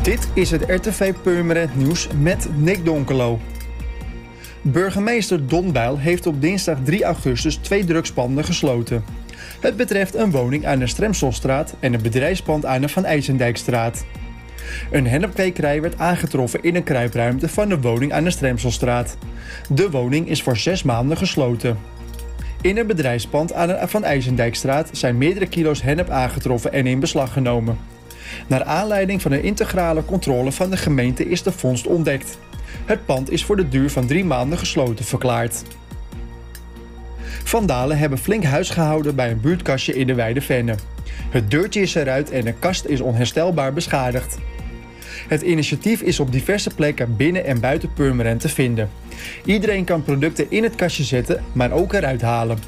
Dit is het RTV Purmerend Nieuws met Nick Donkelo. Burgemeester Don Bijl heeft op dinsdag 3 augustus twee drugspanden gesloten. Het betreft een woning aan de Stremselstraat en een bedrijfspand aan de Van IJsendijkstraat. Een hennepkwekerij werd aangetroffen in een kruipruimte van de woning aan de Stremselstraat. De woning is voor zes maanden gesloten. In een bedrijfspand aan de Van IJsendijkstraat zijn meerdere kilo's hennep aangetroffen en in beslag genomen. Naar aanleiding van een integrale controle van de gemeente is de vondst ontdekt. Het pand is voor de duur van drie maanden gesloten verklaard. Vandalen hebben flink huis gehouden bij een buurtkastje in de Weide Venne. Het deurtje is eruit en de kast is onherstelbaar beschadigd. Het initiatief is op diverse plekken binnen en buiten Purmerend te vinden. Iedereen kan producten in het kastje zetten, maar ook eruit halen.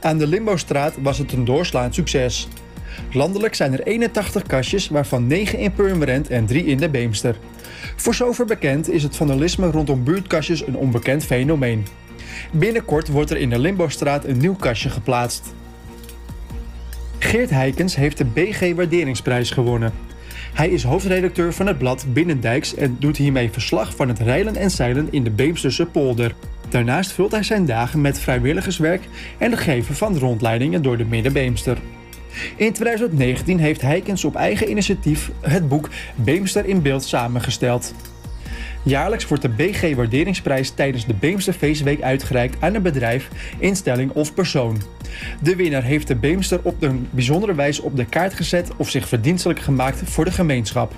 Aan de Limbostraat was het een doorslaand succes. Landelijk zijn er 81 kastjes, waarvan 9 in Purmerend en 3 in de Beemster. Voor zover bekend is het vandalisme rondom buurtkastjes een onbekend fenomeen. Binnenkort wordt er in de Limbostraat een nieuw kastje geplaatst. Geert Heikens heeft de BG Waarderingsprijs gewonnen. Hij is hoofdredacteur van het blad Binnendijks en doet hiermee verslag van het reilen en zeilen in de Beemsterse polder. Daarnaast vult hij zijn dagen met vrijwilligerswerk en het geven van rondleidingen door de Middenbeemster. In 2019 heeft Heikens op eigen initiatief het boek Beemster in beeld samengesteld. Jaarlijks wordt de BG Waarderingsprijs tijdens de Beemster Feestweek uitgereikt aan een bedrijf, instelling of persoon. De winnaar heeft de Beemster op een bijzondere wijze op de kaart gezet of zich verdienstelijk gemaakt voor de gemeenschap.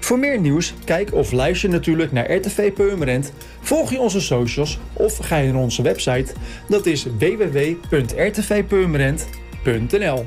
Voor meer nieuws, kijk of luister natuurlijk naar RTV Purmerend, volg je onze socials of ga je naar onze website. Dat is www.rtvpurmerend.nl .nl